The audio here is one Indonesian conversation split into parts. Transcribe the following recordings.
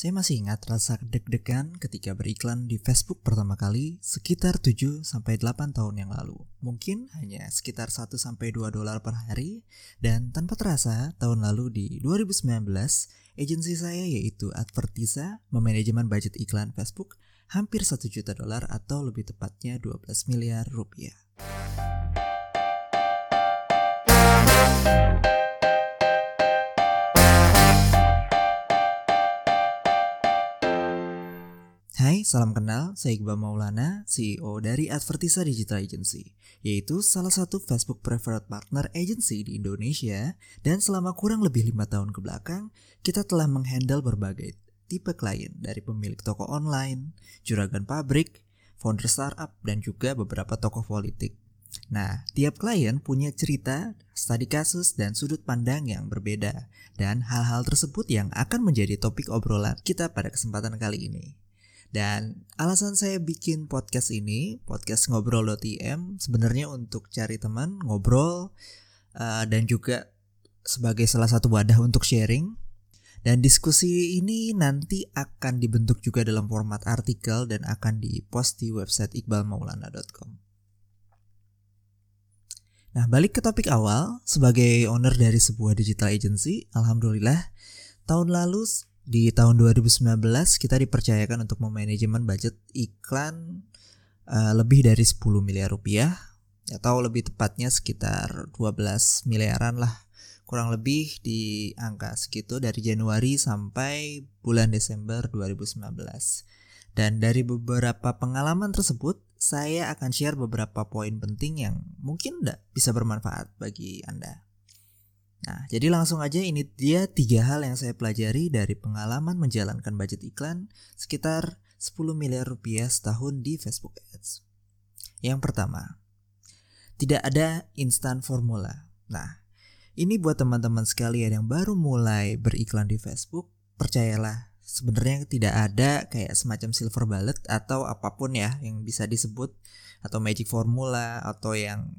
Saya masih ingat rasa deg-degan ketika beriklan di Facebook pertama kali sekitar 7 sampai 8 tahun yang lalu. Mungkin hanya sekitar 1 sampai 2 dolar per hari dan tanpa terasa tahun lalu di 2019 agensi saya yaitu Advertisa memanajemen budget iklan Facebook hampir 1 juta dolar atau lebih tepatnya 12 miliar rupiah. Hai, salam kenal. Saya Iqbal Maulana, CEO dari Advertisa Digital Agency, yaitu salah satu Facebook Preferred Partner Agency di Indonesia. Dan selama kurang lebih lima tahun ke belakang, kita telah menghandle berbagai tipe klien dari pemilik toko online, juragan pabrik, founder startup, dan juga beberapa tokoh politik. Nah, tiap klien punya cerita, studi kasus, dan sudut pandang yang berbeda. Dan hal-hal tersebut yang akan menjadi topik obrolan kita pada kesempatan kali ini. Dan alasan saya bikin podcast ini, podcast ngobrol.im, sebenarnya untuk cari teman, ngobrol, uh, dan juga sebagai salah satu wadah untuk sharing. Dan diskusi ini nanti akan dibentuk juga dalam format artikel dan akan dipost di website iqbalmaulana.com. Nah, balik ke topik awal, sebagai owner dari sebuah digital agency, alhamdulillah tahun lalu di tahun 2019 kita dipercayakan untuk memanajemen budget iklan uh, lebih dari 10 miliar rupiah atau lebih tepatnya sekitar 12 miliaran lah kurang lebih di angka segitu dari Januari sampai bulan Desember 2019 dan dari beberapa pengalaman tersebut saya akan share beberapa poin penting yang mungkin tidak bisa bermanfaat bagi Anda. Nah, jadi langsung aja ini dia tiga hal yang saya pelajari dari pengalaman menjalankan budget iklan sekitar 10 miliar rupiah setahun di Facebook Ads. Yang pertama, tidak ada instan formula. Nah, ini buat teman-teman sekalian yang baru mulai beriklan di Facebook, percayalah sebenarnya tidak ada kayak semacam silver bullet atau apa pun ya yang bisa disebut atau magic formula atau yang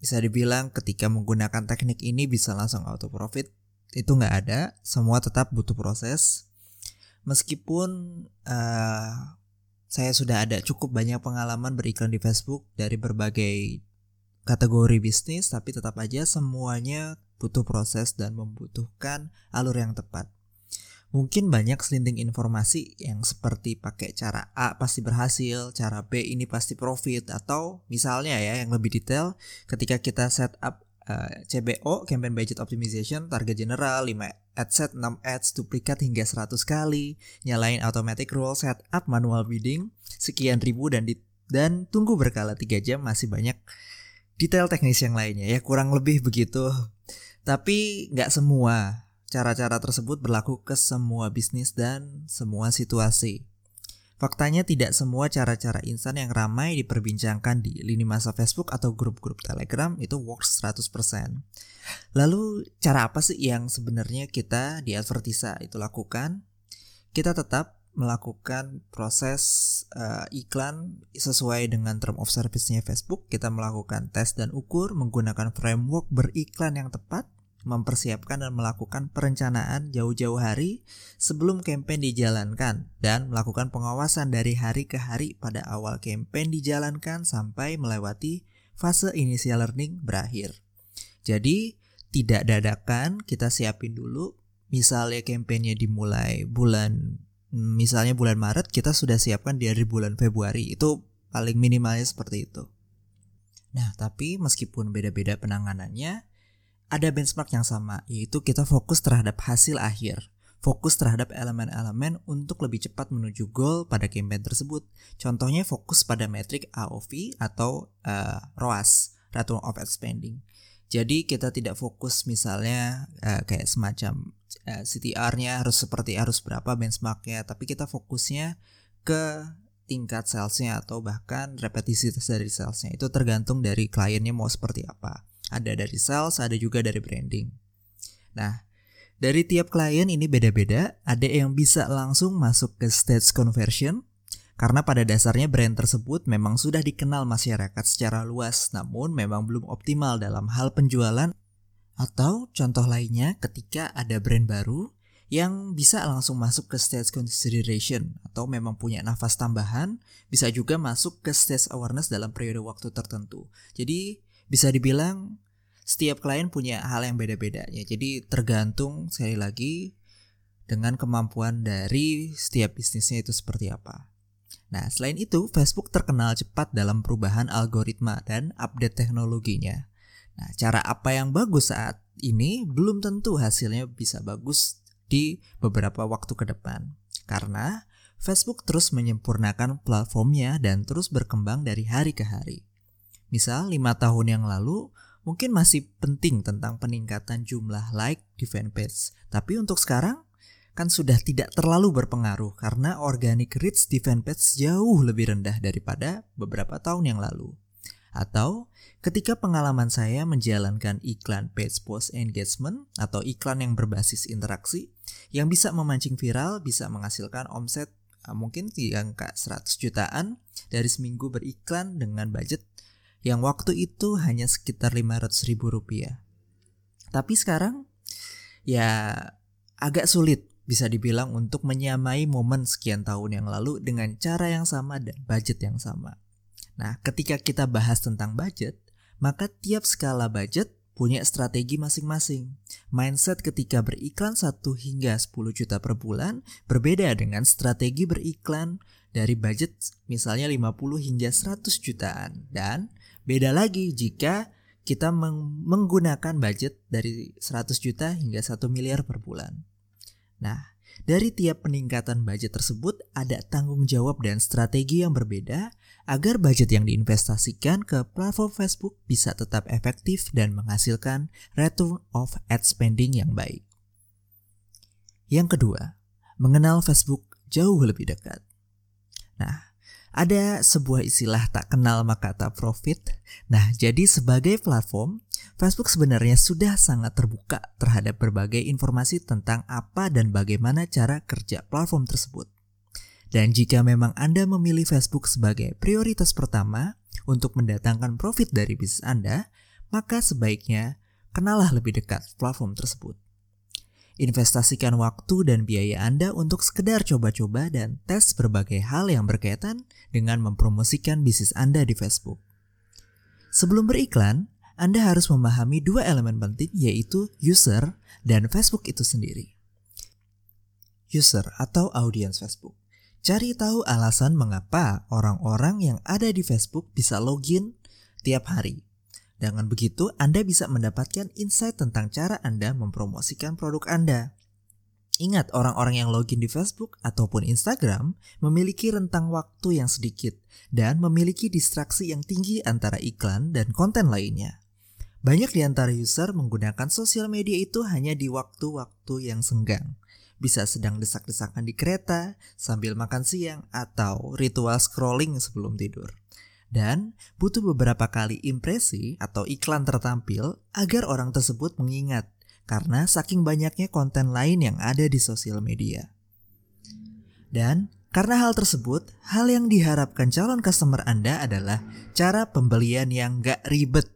bisa dibilang ketika menggunakan teknik ini bisa langsung auto profit. Itu nggak ada semua tetap butuh proses. Meskipun uh, saya sudah ada cukup banyak pengalaman beriklan di Facebook dari berbagai kategori bisnis tapi tetap aja semuanya butuh proses dan membutuhkan alur yang tepat Mungkin banyak selinting informasi yang seperti pakai cara A pasti berhasil, cara B ini pasti profit atau misalnya ya yang lebih detail ketika kita set up uh, eh, CBO campaign budget optimization target general 5 ad set 6 ads duplikat hingga 100 kali, nyalain automatic rule setup manual bidding sekian ribu dan di, dan tunggu berkala 3 jam masih banyak detail teknis yang lainnya ya kurang lebih begitu. Tapi nggak semua Cara-cara tersebut berlaku ke semua bisnis dan semua situasi. Faktanya tidak semua cara-cara instan yang ramai diperbincangkan di lini masa Facebook atau grup-grup Telegram itu works 100%. Lalu cara apa sih yang sebenarnya kita di Advertisa itu lakukan? Kita tetap melakukan proses uh, iklan sesuai dengan term of service-nya Facebook. Kita melakukan tes dan ukur menggunakan framework beriklan yang tepat mempersiapkan dan melakukan perencanaan jauh-jauh hari sebelum campaign dijalankan dan melakukan pengawasan dari hari ke hari pada awal campaign dijalankan sampai melewati fase initial learning berakhir. Jadi, tidak dadakan, kita siapin dulu. Misalnya campaignnya dimulai bulan misalnya bulan Maret, kita sudah siapkan dari bulan Februari. Itu paling minimalnya seperti itu. Nah, tapi meskipun beda-beda penanganannya, ada benchmark yang sama, yaitu kita fokus terhadap hasil akhir. Fokus terhadap elemen-elemen untuk lebih cepat menuju goal pada campaign tersebut. Contohnya fokus pada metrik AOV atau uh, ROAS, Return of Ad Spending. Jadi kita tidak fokus misalnya uh, kayak semacam uh, CTR-nya harus seperti harus berapa benchmarknya, tapi kita fokusnya ke tingkat salesnya atau bahkan repetisitas dari salesnya itu tergantung dari kliennya mau seperti apa. Ada dari sales, ada juga dari branding. Nah, dari tiap klien ini beda-beda, ada yang bisa langsung masuk ke stage conversion, karena pada dasarnya brand tersebut memang sudah dikenal masyarakat secara luas, namun memang belum optimal dalam hal penjualan. Atau contoh lainnya ketika ada brand baru yang bisa langsung masuk ke stage consideration atau memang punya nafas tambahan, bisa juga masuk ke stage awareness dalam periode waktu tertentu. Jadi bisa dibilang setiap klien punya hal yang beda-beda ya. Jadi tergantung sekali lagi dengan kemampuan dari setiap bisnisnya itu seperti apa. Nah, selain itu, Facebook terkenal cepat dalam perubahan algoritma dan update teknologinya. Nah, cara apa yang bagus saat ini belum tentu hasilnya bisa bagus di beberapa waktu ke depan. Karena Facebook terus menyempurnakan platformnya dan terus berkembang dari hari ke hari. Misal 5 tahun yang lalu mungkin masih penting tentang peningkatan jumlah like di fanpage. Tapi untuk sekarang kan sudah tidak terlalu berpengaruh karena organic reach di fanpage jauh lebih rendah daripada beberapa tahun yang lalu. Atau ketika pengalaman saya menjalankan iklan page post engagement atau iklan yang berbasis interaksi yang bisa memancing viral, bisa menghasilkan omset uh, mungkin di angka 100 jutaan dari seminggu beriklan dengan budget yang waktu itu hanya sekitar 500 ribu rupiah. Tapi sekarang ya agak sulit bisa dibilang untuk menyamai momen sekian tahun yang lalu dengan cara yang sama dan budget yang sama. Nah, ketika kita bahas tentang budget, maka tiap skala budget punya strategi masing-masing. Mindset ketika beriklan 1 hingga 10 juta per bulan berbeda dengan strategi beriklan dari budget misalnya 50 hingga 100 jutaan. Dan beda lagi jika kita meng menggunakan budget dari 100 juta hingga 1 miliar per bulan. Nah, dari tiap peningkatan budget tersebut ada tanggung jawab dan strategi yang berbeda agar budget yang diinvestasikan ke platform Facebook bisa tetap efektif dan menghasilkan return of ad spending yang baik. Yang kedua, mengenal Facebook jauh lebih dekat. Nah, ada sebuah istilah tak kenal maka tak profit. Nah, jadi sebagai platform, Facebook sebenarnya sudah sangat terbuka terhadap berbagai informasi tentang apa dan bagaimana cara kerja platform tersebut. Dan jika memang Anda memilih Facebook sebagai prioritas pertama untuk mendatangkan profit dari bisnis Anda, maka sebaiknya kenalah lebih dekat platform tersebut. Investasikan waktu dan biaya Anda untuk sekedar coba-coba dan tes berbagai hal yang berkaitan dengan mempromosikan bisnis Anda di Facebook. Sebelum beriklan, Anda harus memahami dua elemen penting yaitu user dan Facebook itu sendiri. User atau audiens Facebook. Cari tahu alasan mengapa orang-orang yang ada di Facebook bisa login tiap hari dengan begitu, Anda bisa mendapatkan insight tentang cara Anda mempromosikan produk Anda. Ingat, orang-orang yang login di Facebook ataupun Instagram memiliki rentang waktu yang sedikit dan memiliki distraksi yang tinggi antara iklan dan konten lainnya. Banyak di antara user menggunakan sosial media itu hanya di waktu-waktu yang senggang. Bisa sedang desak-desakan di kereta, sambil makan siang, atau ritual scrolling sebelum tidur dan butuh beberapa kali impresi atau iklan tertampil agar orang tersebut mengingat karena saking banyaknya konten lain yang ada di sosial media. Dan karena hal tersebut, hal yang diharapkan calon customer Anda adalah cara pembelian yang gak ribet.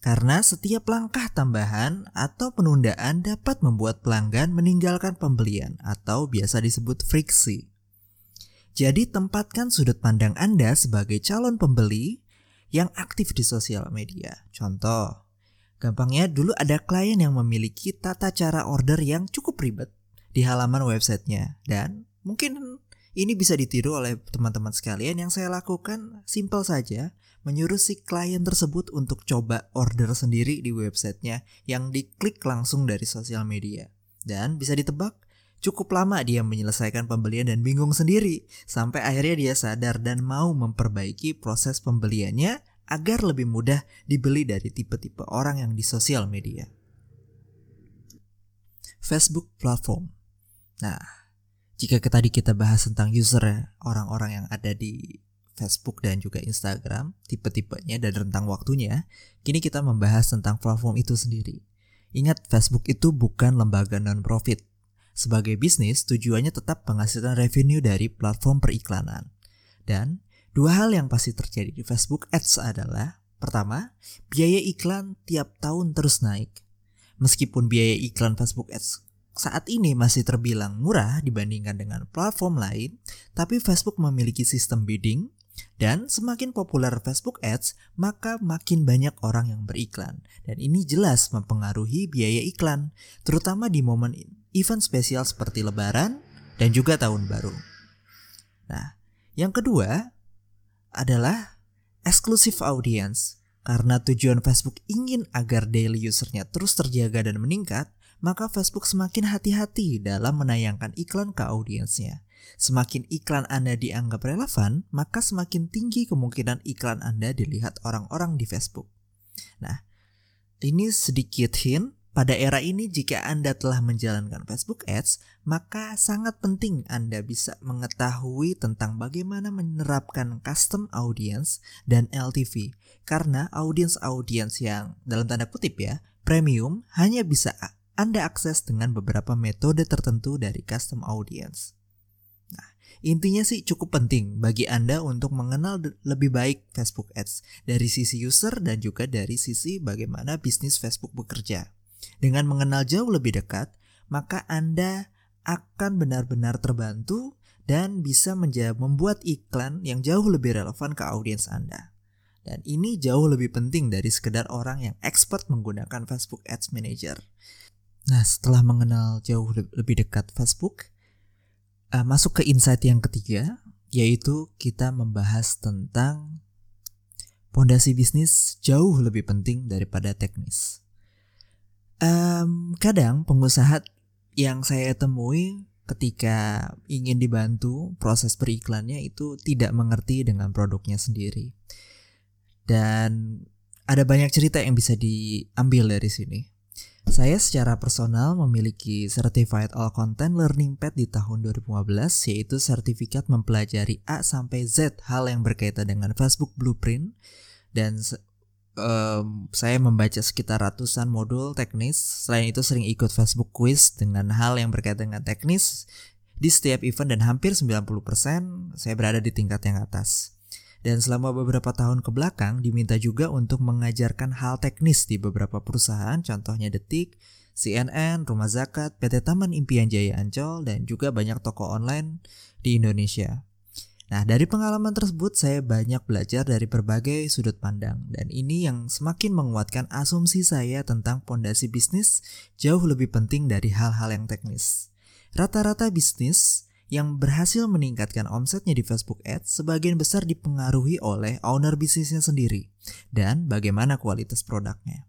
Karena setiap langkah tambahan atau penundaan dapat membuat pelanggan meninggalkan pembelian atau biasa disebut friksi. Jadi tempatkan sudut pandang Anda sebagai calon pembeli yang aktif di sosial media. Contoh, gampangnya dulu ada klien yang memiliki tata cara order yang cukup ribet di halaman websitenya dan mungkin ini bisa ditiru oleh teman-teman sekalian yang saya lakukan simple saja menyuruh si klien tersebut untuk coba order sendiri di websitenya yang diklik langsung dari sosial media. Dan bisa ditebak Cukup lama dia menyelesaikan pembelian dan bingung sendiri, sampai akhirnya dia sadar dan mau memperbaiki proses pembeliannya agar lebih mudah dibeli dari tipe-tipe orang yang di sosial media. Facebook platform. Nah, jika tadi kita bahas tentang user ya, orang-orang yang ada di Facebook dan juga Instagram, tipe-tipenya dan rentang waktunya, kini kita membahas tentang platform itu sendiri. Ingat, Facebook itu bukan lembaga non-profit, sebagai bisnis, tujuannya tetap menghasilkan revenue dari platform periklanan. Dan dua hal yang pasti terjadi di Facebook Ads adalah pertama, biaya iklan tiap tahun terus naik. Meskipun biaya iklan Facebook Ads saat ini masih terbilang murah dibandingkan dengan platform lain, tapi Facebook memiliki sistem bidding dan semakin populer Facebook Ads, maka makin banyak orang yang beriklan. Dan ini jelas mempengaruhi biaya iklan, terutama di momen event spesial seperti lebaran dan juga tahun baru. Nah, yang kedua adalah exclusive audience. Karena tujuan Facebook ingin agar daily usernya terus terjaga dan meningkat, maka Facebook semakin hati-hati dalam menayangkan iklan ke audiensnya. Semakin iklan Anda dianggap relevan, maka semakin tinggi kemungkinan iklan Anda dilihat orang-orang di Facebook. Nah, ini sedikit hint pada era ini jika Anda telah menjalankan Facebook Ads, maka sangat penting Anda bisa mengetahui tentang bagaimana menerapkan custom audience dan LTV. Karena audience-audience yang dalam tanda kutip ya, premium hanya bisa Anda akses dengan beberapa metode tertentu dari custom audience. Intinya sih cukup penting bagi Anda untuk mengenal lebih baik Facebook Ads dari sisi user dan juga dari sisi bagaimana bisnis Facebook bekerja. Dengan mengenal jauh lebih dekat, maka Anda akan benar-benar terbantu dan bisa membuat iklan yang jauh lebih relevan ke audiens Anda. Dan ini jauh lebih penting dari sekedar orang yang expert menggunakan Facebook Ads Manager. Nah, setelah mengenal jauh lebih dekat Facebook, uh, masuk ke insight yang ketiga, yaitu kita membahas tentang pondasi bisnis jauh lebih penting daripada teknis. Um, kadang pengusaha yang saya temui ketika ingin dibantu proses periklannya itu tidak mengerti dengan produknya sendiri. Dan ada banyak cerita yang bisa diambil dari sini. Saya secara personal memiliki Certified All Content Learning Pad di tahun 2015 yaitu sertifikat mempelajari A sampai Z hal yang berkaitan dengan Facebook Blueprint dan um, saya membaca sekitar ratusan modul teknis. Selain itu sering ikut Facebook quiz dengan hal yang berkaitan dengan teknis di setiap event dan hampir 90% saya berada di tingkat yang atas. Dan selama beberapa tahun ke belakang diminta juga untuk mengajarkan hal teknis di beberapa perusahaan, contohnya Detik, CNN, Rumah Zakat, PT Taman Impian Jaya Ancol, dan juga banyak toko online di Indonesia. Nah, dari pengalaman tersebut saya banyak belajar dari berbagai sudut pandang dan ini yang semakin menguatkan asumsi saya tentang pondasi bisnis jauh lebih penting dari hal-hal yang teknis. Rata-rata bisnis yang berhasil meningkatkan omsetnya di Facebook Ads sebagian besar dipengaruhi oleh owner bisnisnya sendiri dan bagaimana kualitas produknya.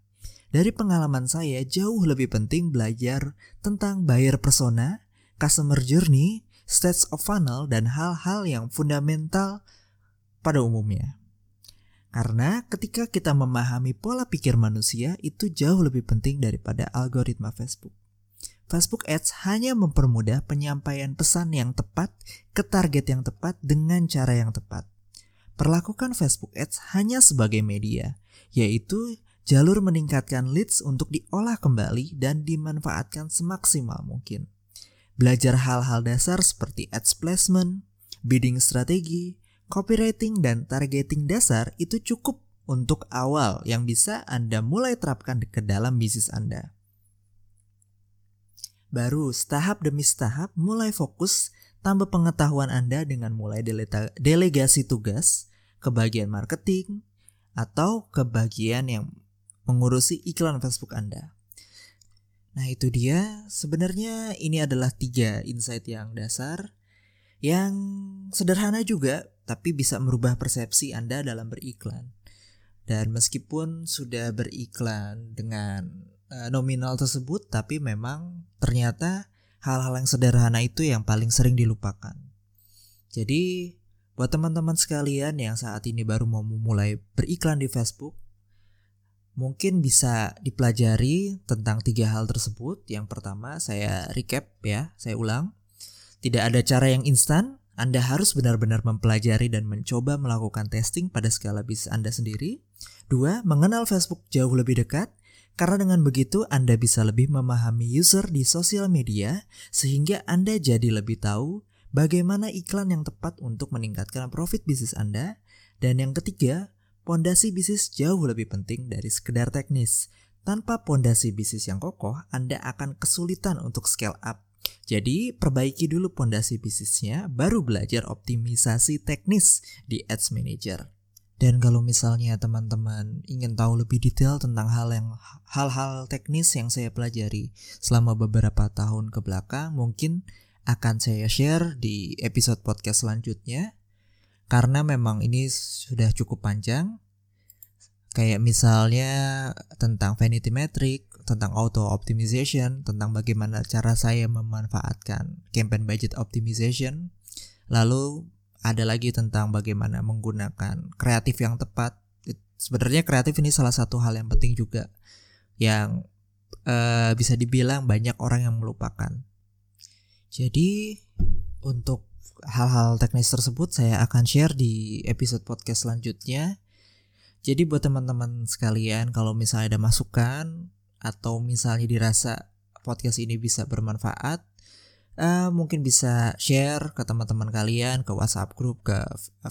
Dari pengalaman saya jauh lebih penting belajar tentang buyer persona, customer journey, stage of funnel dan hal-hal yang fundamental pada umumnya. Karena ketika kita memahami pola pikir manusia itu jauh lebih penting daripada algoritma Facebook. Facebook Ads hanya mempermudah penyampaian pesan yang tepat ke target yang tepat dengan cara yang tepat. Perlakukan Facebook Ads hanya sebagai media, yaitu jalur meningkatkan leads untuk diolah kembali dan dimanfaatkan semaksimal mungkin. Belajar hal-hal dasar seperti ads placement, bidding strategi, copywriting, dan targeting dasar itu cukup untuk awal yang bisa Anda mulai terapkan ke dalam bisnis Anda. Baru setahap demi setahap mulai fokus tambah pengetahuan Anda dengan mulai delegasi tugas ke bagian marketing atau ke bagian yang mengurusi iklan Facebook Anda. Nah itu dia, sebenarnya ini adalah tiga insight yang dasar yang sederhana juga tapi bisa merubah persepsi Anda dalam beriklan. Dan meskipun sudah beriklan dengan uh, nominal tersebut tapi memang ternyata hal-hal yang sederhana itu yang paling sering dilupakan. Jadi buat teman-teman sekalian yang saat ini baru mau memulai beriklan di Facebook, mungkin bisa dipelajari tentang tiga hal tersebut. Yang pertama saya recap ya, saya ulang. Tidak ada cara yang instan, Anda harus benar-benar mempelajari dan mencoba melakukan testing pada skala bisnis Anda sendiri. Dua, mengenal Facebook jauh lebih dekat. Karena dengan begitu Anda bisa lebih memahami user di sosial media sehingga Anda jadi lebih tahu bagaimana iklan yang tepat untuk meningkatkan profit bisnis Anda. Dan yang ketiga, pondasi bisnis jauh lebih penting dari sekedar teknis. Tanpa pondasi bisnis yang kokoh, Anda akan kesulitan untuk scale up. Jadi, perbaiki dulu pondasi bisnisnya, baru belajar optimisasi teknis di Ads Manager. Dan kalau misalnya teman-teman ingin tahu lebih detail tentang hal yang hal-hal teknis yang saya pelajari selama beberapa tahun ke belakang, mungkin akan saya share di episode podcast selanjutnya. Karena memang ini sudah cukup panjang. Kayak misalnya tentang vanity metric, tentang auto optimization, tentang bagaimana cara saya memanfaatkan campaign budget optimization. Lalu ada lagi tentang bagaimana menggunakan kreatif yang tepat. Sebenarnya kreatif ini salah satu hal yang penting juga yang uh, bisa dibilang banyak orang yang melupakan. Jadi untuk hal-hal teknis tersebut saya akan share di episode podcast selanjutnya. Jadi buat teman-teman sekalian kalau misalnya ada masukan atau misalnya dirasa podcast ini bisa bermanfaat, uh, mungkin bisa share ke teman-teman kalian ke WhatsApp grup ke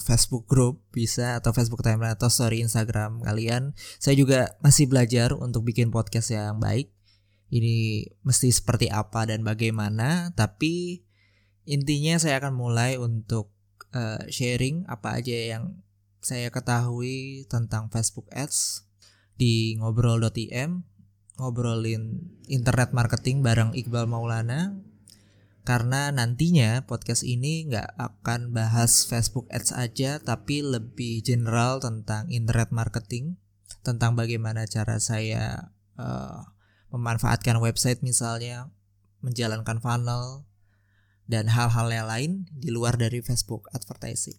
Facebook grup bisa atau Facebook timeline atau story Instagram kalian saya juga masih belajar untuk bikin podcast yang baik ini mesti seperti apa dan bagaimana tapi intinya saya akan mulai untuk uh, sharing apa aja yang saya ketahui tentang Facebook Ads di ngobrol.im ngobrolin internet marketing bareng Iqbal Maulana. Karena nantinya podcast ini nggak akan bahas Facebook Ads aja tapi lebih general tentang internet marketing tentang bagaimana cara saya uh, memanfaatkan website misalnya menjalankan funnel dan hal-hal yang lain di luar dari Facebook advertising.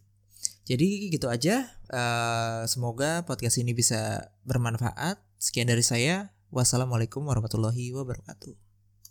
Jadi gitu aja. Uh, semoga podcast ini bisa bermanfaat. Sekian dari saya. Wassalamualaikum warahmatullahi wabarakatuh.